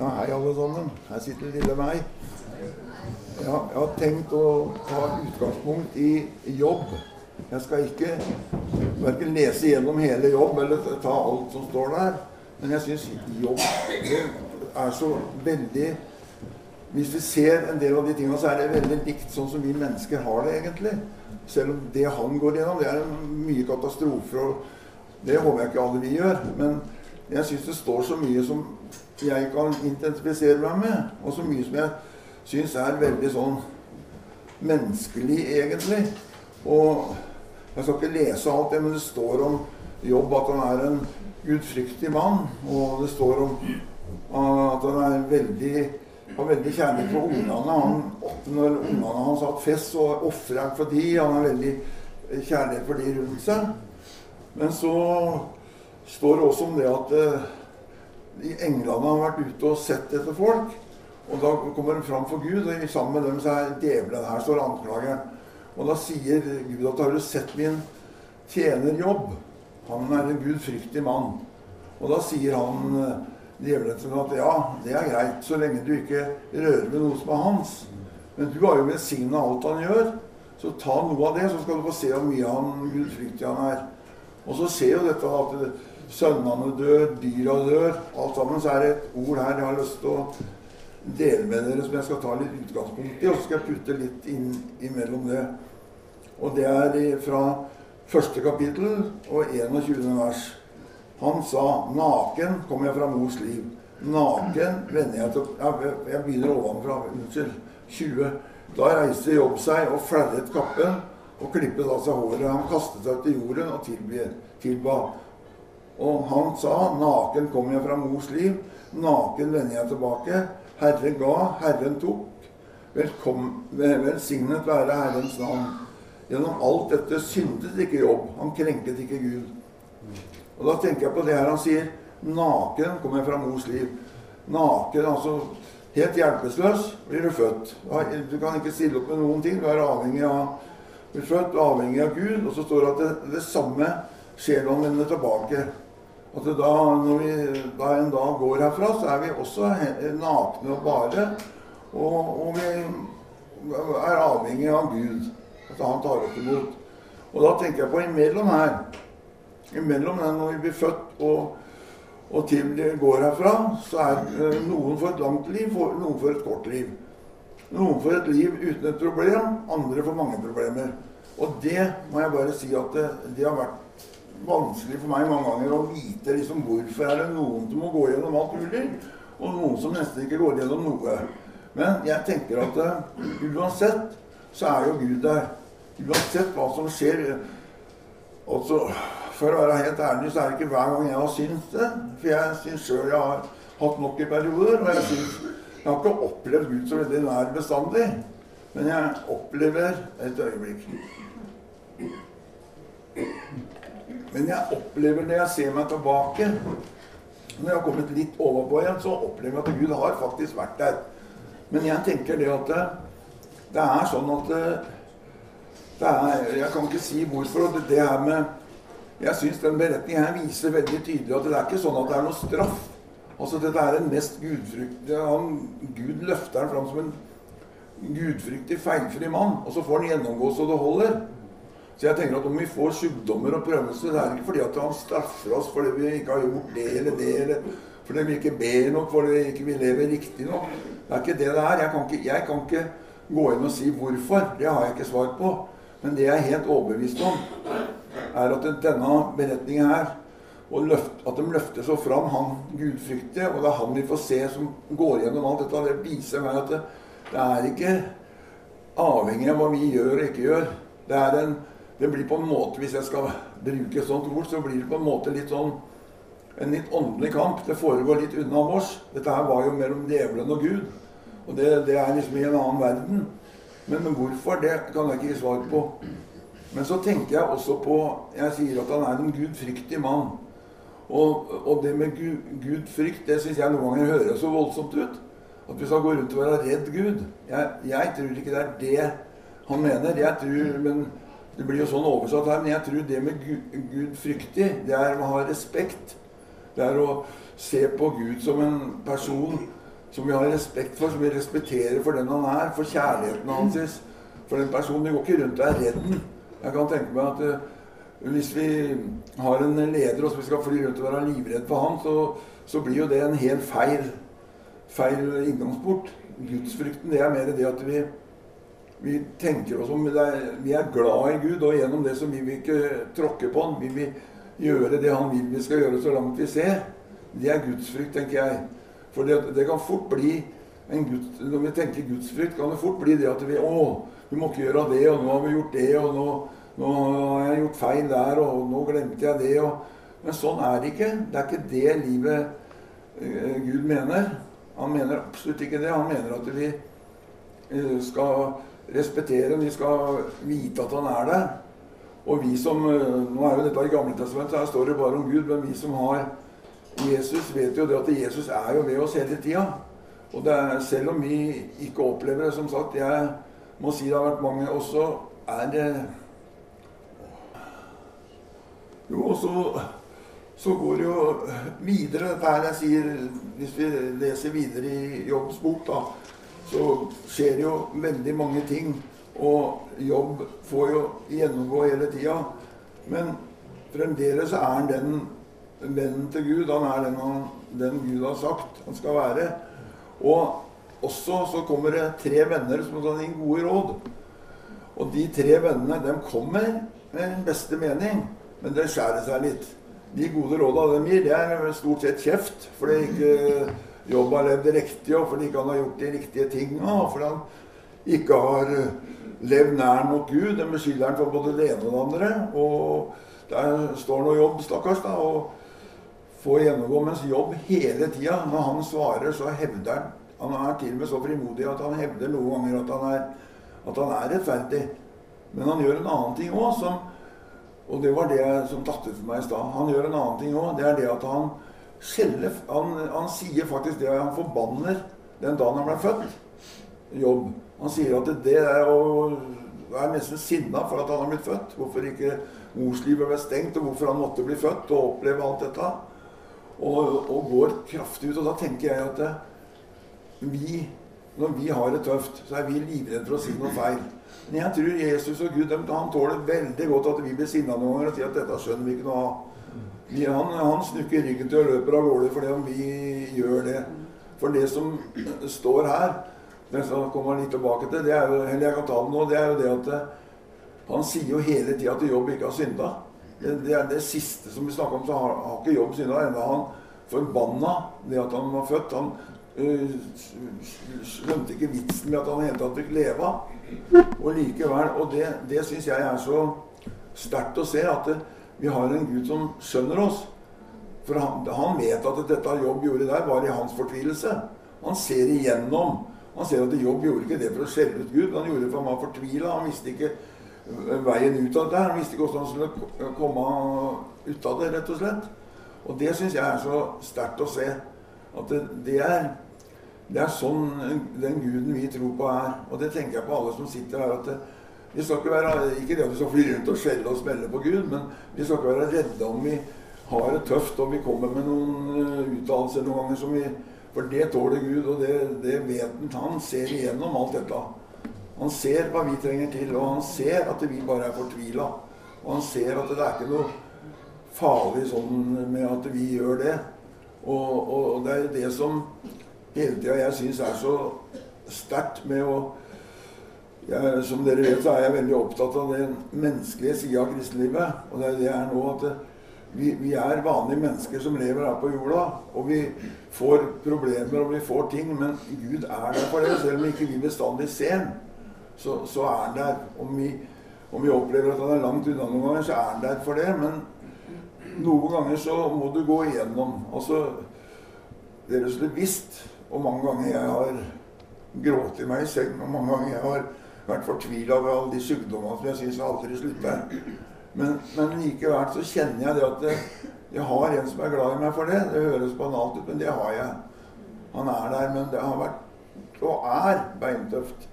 Ja, hei, alle sammen. Her sitter lille meg. Ja, jeg har tenkt å ta utgangspunkt i jobb. Jeg skal ikke verken lese gjennom hele jobb eller ta alt som står der. Men jeg syns jobb er så veldig Hvis vi ser en del av de tingene, så er det veldig likt sånn som vi mennesker har det egentlig. Selv om det han går gjennom, det er mye katastrofer. og Det håper jeg ikke alle vi gjør. Men jeg syns det står så mye som jeg kan intensifisere meg med, og så mye som jeg syns er veldig sånn menneskelig, egentlig. Og jeg skal ikke lese alt det, men det står om Jobb at han er en gudfryktig mann. Og det står om at han veldig, har veldig kjærlighet for ungene. Han, når ungene hans har hatt fest, så ofrer han for de. Han har veldig kjærlighet for de rundt seg. Men så står det også om det at de englene har vært ute og sett etter folk. Og da kommer de fram for Gud, og sammen med dem så er djevelen her, står anklageren. Og da sier Gud at 'Har du sett min tjener jobb?' Han er en gudfryktig mann. Og da sier han eh, djevelen til at 'Ja, det er greit, så lenge du ikke rører ved noe som er hans'. Men du har jo velsigna alt han gjør, så ta noe av det, så skal du få se hvor mye han gudfryktig han er. Og så ser jo dette at sønnene dør, dyra dør, alt sammen. Så er det et ord her jeg har lyst til å dele med dere, som jeg skal ta litt utgangspunkt i. Og så skal jeg putte litt inn imellom det. Og det er fra første kapittel og 21. vers. Han sa 'Naken kom jeg fra mors liv'. Naken vender jeg til Jeg begynner ovenfra. Unnskyld. 20. Da reiste Jobb seg og flerret kappen og klippet av seg håret. Han kastet seg til jorden og tilba. Og han sa, 'Naken kom jeg fra mors liv, naken vender jeg tilbake.' Herren ga, Herren tok. Velsignet være Herrens navn. Gjennom alt dette syndet ikke Jobb. Han krenket ikke Gud. Og da tenker jeg på det her han sier. Naken kom jeg fra mors liv. Naken, altså helt hjelpeløs, blir du født. Du kan ikke stille opp med noen ting. Du er avhengig av blir født avhengig av Gud. Og så står det at det, det samme han vender tilbake. At da, når vi da en dag går herfra, så er vi også nakne og bare. Og, og vi er avhengig av Gud. At han tar oss imot. Og da tenker jeg på imellom her. Imellom den når vi blir født og, og til vi går herfra, så er eh, noen for et langt liv, noen for et kort liv. Noen får et liv uten et problem, andre får mange problemer. Og det må jeg bare si at det, det har vært vanskelig for meg mange ganger å vite liksom hvorfor er det noen som må gå gjennom alt mulig, og noen som nesten ikke går gjennom noe. Men jeg tenker at uh, uansett så er jo Gud der. Uansett hva som skjer. Altså, For å være helt ærlig så er det ikke hver gang jeg har syntes det. For jeg syns sjøl jeg har hatt nok i perioder. Og jeg, synes, jeg har ikke opplevd Gud så veldig nær bestandig. Men jeg opplever Et øyeblikk. Men jeg opplever når jeg ser meg tilbake Når jeg har kommet litt overpå igjen, så opplever jeg at Gud har faktisk vært der. Men jeg tenker det at det, det er sånn at det, det er, Jeg kan ikke si hvorfor. og det, her med Jeg syns den beretningen her viser veldig tydelig at det er ikke sånn at det er noe straff. Altså Dette er den mest gudfryktige han, Gud løfter han fram som en gudfryktig, feilfri mann, og så får han gjennomgå så det holder. Så jeg tenker at om vi får sykdommer og prøvelser, det er ikke fordi at han straffer oss fordi vi ikke har gjort det eller det, eller fordi vi ikke ber nok, fordi vi ikke lever riktig nok. Det er ikke det det er. Jeg kan ikke, jeg kan ikke gå inn og si hvorfor. Det har jeg ikke svar på. Men det jeg er helt overbevist om, er at denne beretningen her løft, At de løfter så fram han gudfryktige, og det er han vi får se som går gjennom alt dette. Det viser meg at det, det er ikke avhengig av hva vi gjør og ikke gjør. Det er en det blir på en måte, Hvis jeg skal bruke et sånt ord, så blir det på en måte litt sånn en litt åndelig kamp. Det foregår litt unna vårs. Dette her var jo mellom djevelen og Gud. Og det, det, er liksom i en annen verden. Men, hvorfor, det kan jeg ikke gi svar på. Men så tenker jeg også på Jeg sier at han er en gudfryktig mann. Og, og det med Gud, gudfrykt, det syns jeg noen ganger høres så voldsomt ut. At vi skal gå rundt og være redd Gud. Jeg, jeg tror ikke det er det han mener. Jeg tror, men det blir jo sånn oversatt her, men jeg tror det med Gud, fryktig, det er å ha respekt. Det er å se på Gud som en person som vi har respekt for, som vi respekterer for den han er, for kjærligheten hans, for den personen. Vi går ikke rundt og er redd den. Jeg kan tenke meg at uh, hvis vi har en leder og vi skal fly rundt og være livredd for han, så, så blir jo det en helt feil, feil inngangsport. Gudsfrykten det er mer det at vi, vi tenker oss om Vi er glad i Gud, og gjennom det så vil vi ikke tråkke på han. Vi vil gjøre det han vil vi skal gjøre, så langt vi ser. Det er gudsfrykt, tenker jeg. For det, det kan fort bli en Gud, Når vi tenker gudsfrykt, kan det fort bli det at vi Å, vi må ikke gjøre det, og nå har vi gjort det, og nå, nå har jeg gjort feil der, og nå glemte jeg det. Og, men sånn er det ikke. Det er ikke det livet uh, Gud mener. Han mener absolutt ikke det. Han mener at vi uh, skal respektere, vi skal vite at han er der. Og vi som uh, Nå er jo dette i Gamle Testamentet, her står det bare om Gud, men vi som har Jesus vet jo det at Jesus er jo ved oss hele tida. Og er, selv om vi ikke opplever det, som sagt Jeg må si det har vært mange også er det Jo, og så, så går det jo videre, dette her jeg sier Hvis vi leser videre i Jobbs bok, da, så skjer det jo veldig mange ting. Og Jobb får jo gjennomgå hele tida. Men fremdeles er han den vennen til Gud. Han er den, han, den Gud har sagt han skal være. Og også så kommer det tre venner som kan gi gode råd. Og de tre vennene de kommer med den beste mening, men det skjærer seg litt. De gode råda de gir, det er stort sett kjeft. For det er ikke jobb har levd riktig, og fordi ikke han har gjort de riktige tinga. Fordi han ikke har levd nær nok Gud. Den beskylder han for både det ene og det andre. Og der står nå jobb, stakkars. da, og får gjennomgå mens jobb hele tida. Når han svarer, så hevder han Han er til og med så frimodig at han hevder noen ganger at han er, at han er rettferdig. Men han gjør en annen ting òg, Og det var det som datt ut for meg i stad. Han gjør en annen ting òg. Det er det at han skjeller han, han, sier faktisk det han forbanner den dagen han ble født. Jobb. Han sier at det er å være nesten sinna for at han har blitt født. Hvorfor ikke morslivet ble stengt, og hvorfor han måtte bli født og oppleve alt dette og, og, går kraftig ut. Og da tenker jeg at vi, når vi har det tøft, så er vi livredde for å si noe feil. Men jeg tror Jesus og Gud han tåler veldig godt at vi blir sinna noen ganger og sier at dette skjønner vi ikke noe av. Han, han snukker ryggen til og løper av gårde fordi om vi gjør det. For det som står her, mens han kommer litt tilbake til, det er jo, eller jeg kan ta det nå, det er jo det at eh, han sier jo hele tida at Jobb ikke har synda. Det, det, er det siste som vi snakker om, så har, har ikke jobb synda ennå. Han forbanna det at han var født. Han øh, skjønte ikke vitsen med at han hele tatt fikk leve. Og likevel, og det, det syns jeg er så sterkt å se, at det, vi har en Gud som skjønner oss. For han, han, vet at dette Jobb gjorde der, var i hans fortvilelse. Han ser igjennom. Han ser at Jobb gjorde ikke det for å skjelle ut Gud, han gjorde det for han var fortvila. Han visste ikke veien ut av det. Han visste ikke hvordan han skulle komme ut av det, rett og slett. Og det syns jeg er så sterkt å se. At det, det, er, det, er sånn den guden vi tror på, er. Og det tenker jeg på alle som sitter her. at det, vi skal ikke være, ikke det at vi skal fly rundt og skjelle og smelle på Gud, men vi skal ikke være redde om vi har det tøft og vi kommer med noen uh, uttalelser noen ganger som vi For det tåler Gud, og det, det vet han. Han ser igjennom alt dette. Han ser hva vi trenger til, og han ser at vi bare er fortvila. Og han ser at det er ikke noe farlig sånn med at vi gjør det. Og, og det er det som hele tida jeg syns er så sterkt med å jeg, Som dere vet, så er jeg veldig opptatt av den menneskelige sida av kristenlivet. Og det er det jeg er nå. at det, vi, vi, er vanlige mennesker som lever her på jorda. Og vi får problemer og vi får ting, men Gud er der for det, selv om ikke vi bestandig ser ham så, så er han der. Om vi, om vi, opplever at han er langt unna noen ganger, så er han der for det. Men noen ganger så må du gå igjennom. Altså, Dere skulle visst hvor mange ganger jeg har grått meg i seng, og mange ganger jeg har vært fortvila over alle de sykdommene som jeg syns aldri slutter. Men, men likevel så kjenner jeg det at det, jeg har en som er glad i meg for det. Det høres banalt ut, men det har jeg. Han er der, men det har vært og er beintøft.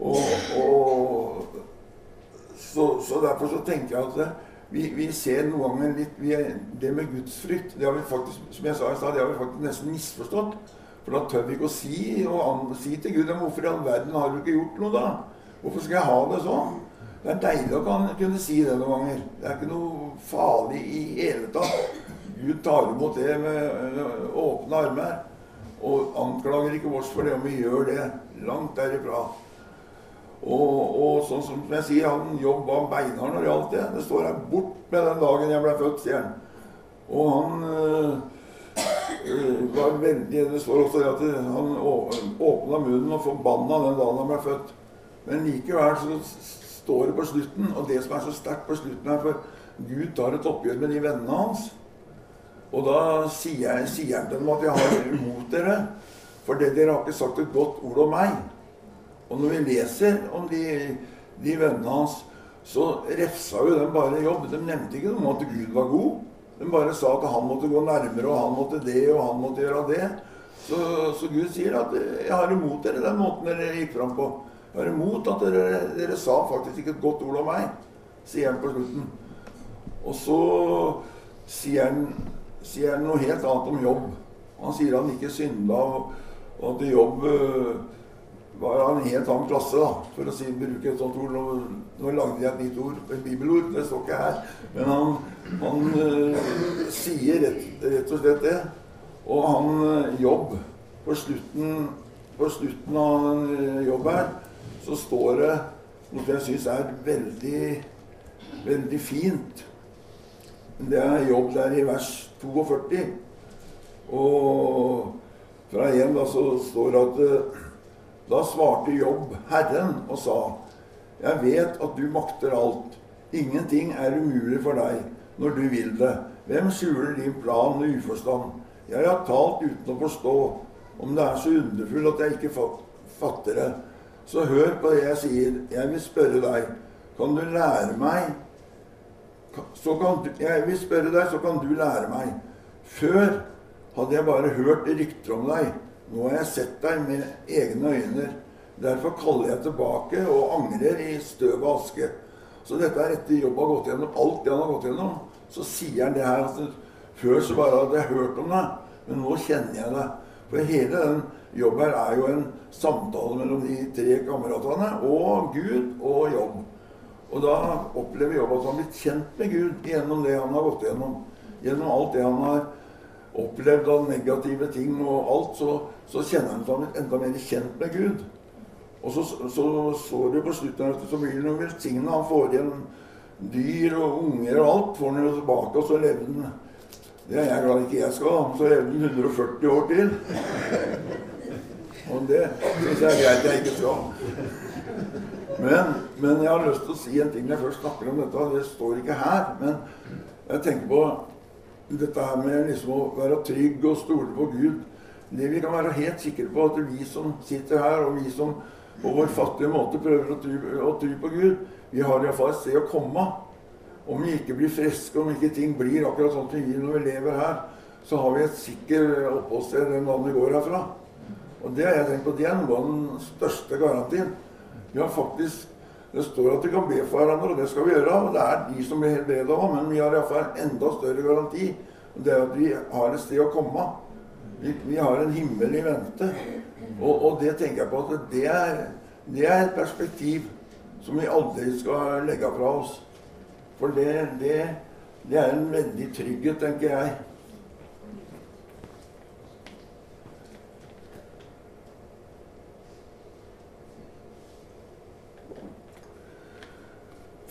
Og, og så, så, derfor så tenker jeg at vi, vi ser noen ganger litt vi, Det med gudsfrykt det har vi faktisk, som jeg sa i stad, det har vi faktisk nesten misforstått. For da tør vi ikke å si, si til Gud hvorfor i all verden har du ikke gjort noe da? Hvorfor skal jeg ha det sånn? Det er deilig å kunne si det noen ganger. Det er ikke noe farlig i hele tatt. Gud tar imot det med åpne armer. Og anklager ikke oss for det om vi gjør det. Langt derifra. Og, og sånn som jeg sier, han Jobb var når det gjaldt det. Det står her 'bort med den dagen jeg ble født', sier han. Og han øh, var veldig Det står også at han åpna munnen og forbanna den dagen han ble født. Men likevel så står det på slutten, og det som er så sterkt på slutten her For Gud tar et oppgjør med de vennene hans. Og da sier, sier han til dem at jeg har imot dere, for det dere har ikke sagt et godt ord om meg. Og når vi leser om de, de vennene hans, så refsa jo dem bare jobb. De nevnte ikke noe om at Gud var god. De bare sa at han måtte gå nærmere, og han måtte det, og han måtte gjøre det. Så, så Gud sier at 'jeg har imot dere den måten dere gikk fram på'. Jeg har imot at dere, dere sa faktisk ikke et godt ord om meg, sier han på slutten. Og så sier han, sier han noe helt annet om jobb. Han sier han ikke synda, og, og at jobb uh, var av en helt annen klasse, da, for å si, bruke et sånt ord. Nå, nå lagde jeg et nytt ord, et bibelord. Det står ikke her. Men han, han uh, sier rett, rett, og slett det. Og han uh, jobb på slutten, på slutten av en jobb her så står det noe jeg syns er veldig, veldig fint. Det er jobb der i vers 42. Og fra igjen da så står det at eh, da svarte Jobb Herren og sa Jeg vet at du makter alt. Ingenting er umulig for deg når du vil det. Hvem skjuler din plan med uforstand? Jeg har talt uten å forstå. Om det er så underfullt at jeg ikke fatter det. Så hør på det jeg sier. Jeg vil spørre deg. Kan du lære meg så kan du, Jeg vil spørre deg, så kan du lære meg. Før hadde jeg bare hørt rykter om deg. Nå har jeg sett deg med egne øyne. Derfor kaller jeg tilbake og angrer i støv og aske. Så dette er etter jobb har gått gjennom alt det han har gått gjennom. Så sier han det her Altså, før så bare hadde jeg hørt om deg, men nå kjenner jeg deg. For hele den jobben her er jo en samtale mellom de tre kameratene og Gud og jobb. Og da opplever Jobb at han har blitt kjent med Gud gjennom det han har gått gjennom. Gjennom alt det han har opplevd av negative ting og alt, så, så kjenner han seg enda mer kjent med Gud. Og så så, så du på slutten at så blir han velsigna. Han får igjen dyr og unger og alt. Får han jo tilbake, og så levde han Det er jeg glad ikke jeg skal. Så levde han 140 år til. Og det syns jeg er greit jeg ikke skal. Men, men, jeg har lyst til å si en ting når jeg først snakker om dette. Det står ikke her. Men jeg tenker på dette her med liksom å være trygg og stole på Gud. Det vi kan være helt sikre på, at vi som sitter her, og vi som på vår fattige måte prøver å tro, å tro på Gud, vi har iallfall et sted å komme. Om vi ikke blir friske, om ikke ting blir akkurat sånn som vi når vi lever her, så har vi et sikkert oppholdssted den dagen vi går herfra. Og det har jeg tenkt på, det er noe av den største garantien. Vi har faktisk, Det står at vi kan be for hverandre, og det skal vi gjøre. Og det er de som blir helbredet òg, men vi har iallfall en enda større garanti. Og det er at vi har et sted å komme. Vi, vi har en himmel i vente. Og, og, det tenker jeg på at det er, det er et perspektiv som vi aldri skal legge fra oss. For det, det, det er en veldig trygghet, tenker jeg.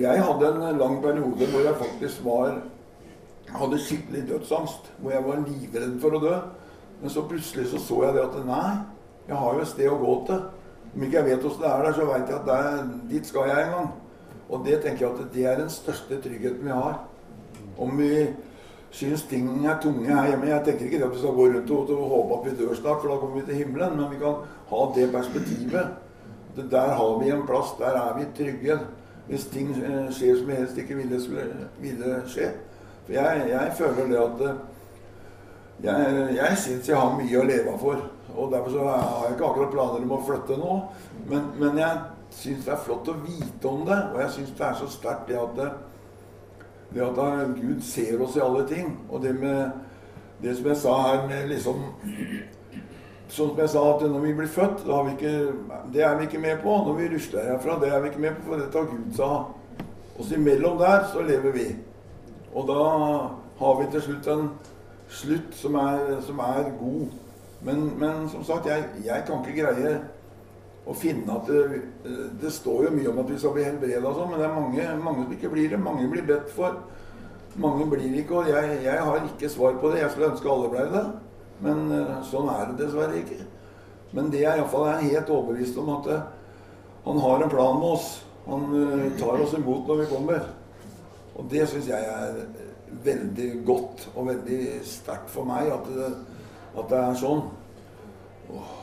Jeg hadde en lang periode hvor jeg faktisk var hadde skikkelig dødsangst. Hvor jeg var livredd for å dø. Men så plutselig så, så jeg det at nei, jeg har jo et sted å gå til. Om ikke jeg vet åssen det er der, så veit jeg at der, dit skal jeg en gang. Og det tenker jeg at det er den største tryggheten vi har. Om vi syns ting er tunge her hjemme Jeg tenker ikke det at vi skal gå rundt og, og håpe at vi dør snart, for da kommer vi til himmelen. Men vi kan ha det perspektivet. Det der har vi en plass. Der er vi trygge hvis ting eh, skjer som jeg helst ikke ville, ville skje. For jeg, jeg, føler det at eh, Jeg, jeg syns jeg har mye å leve for. Og derfor så har jeg ikke akkurat planer om å flytte nå. Men, men jeg syns det er flott å vite om det. Og jeg syns det er så sterkt det at, det at Gud ser oss i alle ting. Og det med det som jeg sa her med liksom sånn som jeg sa, at når vi blir født, ikke, det er vi ikke med på. Når vi rusler herfra, det er vi ikke med på, for dette har Gud sa. Og så imellom der så lever vi. Og da har vi til slutt en slutt som er, som er god. Men, men, som sagt, jeg, jeg, kan ikke greie å finne at det, det står jo mye om at vi skal bli helbreda sånn, men det er mange, mange, som ikke blir det. Mange blir bedt for. Mange blir ikke, og jeg, jeg har ikke svar på det. Jeg skulle ønske alle ble det. Men uh, sånn er det dessverre ikke. Men det jeg iallfall er helt overbevist om, at uh, han har en plan med oss. Han uh, tar oss imot når vi kommer. Og det syns jeg er veldig godt og veldig sterkt for meg at det, at det er sånn. Åh.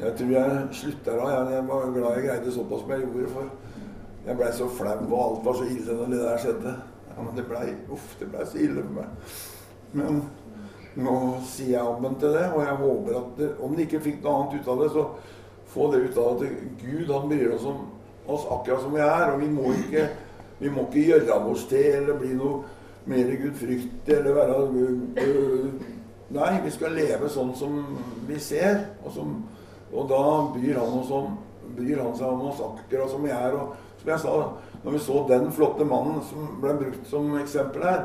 Jeg tror jeg slutter da. Jeg, var glad jeg greide såpass som jeg gjorde. For jeg blei så flau, og alt var så ille når det der skjedde. Ja, men det blei ble så ille for meg. Men nå sier jeg ammen til det, og jeg håper at det, om de ikke fikk noe annet ut av det, så få det ut av at Gud han bryr oss om oss akkurat som vi er. Og vi må ikke, vi må ikke gjøre oss til eller bli noe mer gudfryktig eller være øh, Nei, vi skal leve sånn som vi ser, og, som, og da bryr han, om, bryr han, seg om oss akkurat som vi er. Og som jeg sa, når vi så den flotte mannen som ble brukt som eksempel her,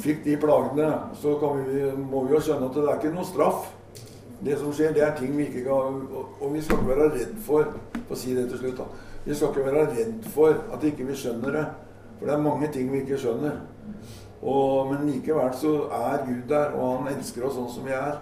fikk de plagene, så vi, må vi jo skjønne at det er ikke noe straff. Det som skjer, det er ting vi ikke kan Og vi skal ikke være redd for å si det til slutt, da. Vi skal ikke være redd for at ikke vi skjønner det. For det er mange ting vi ikke skjønner. Og, men likevel så er Gud der, og han elsker oss sånn som vi er.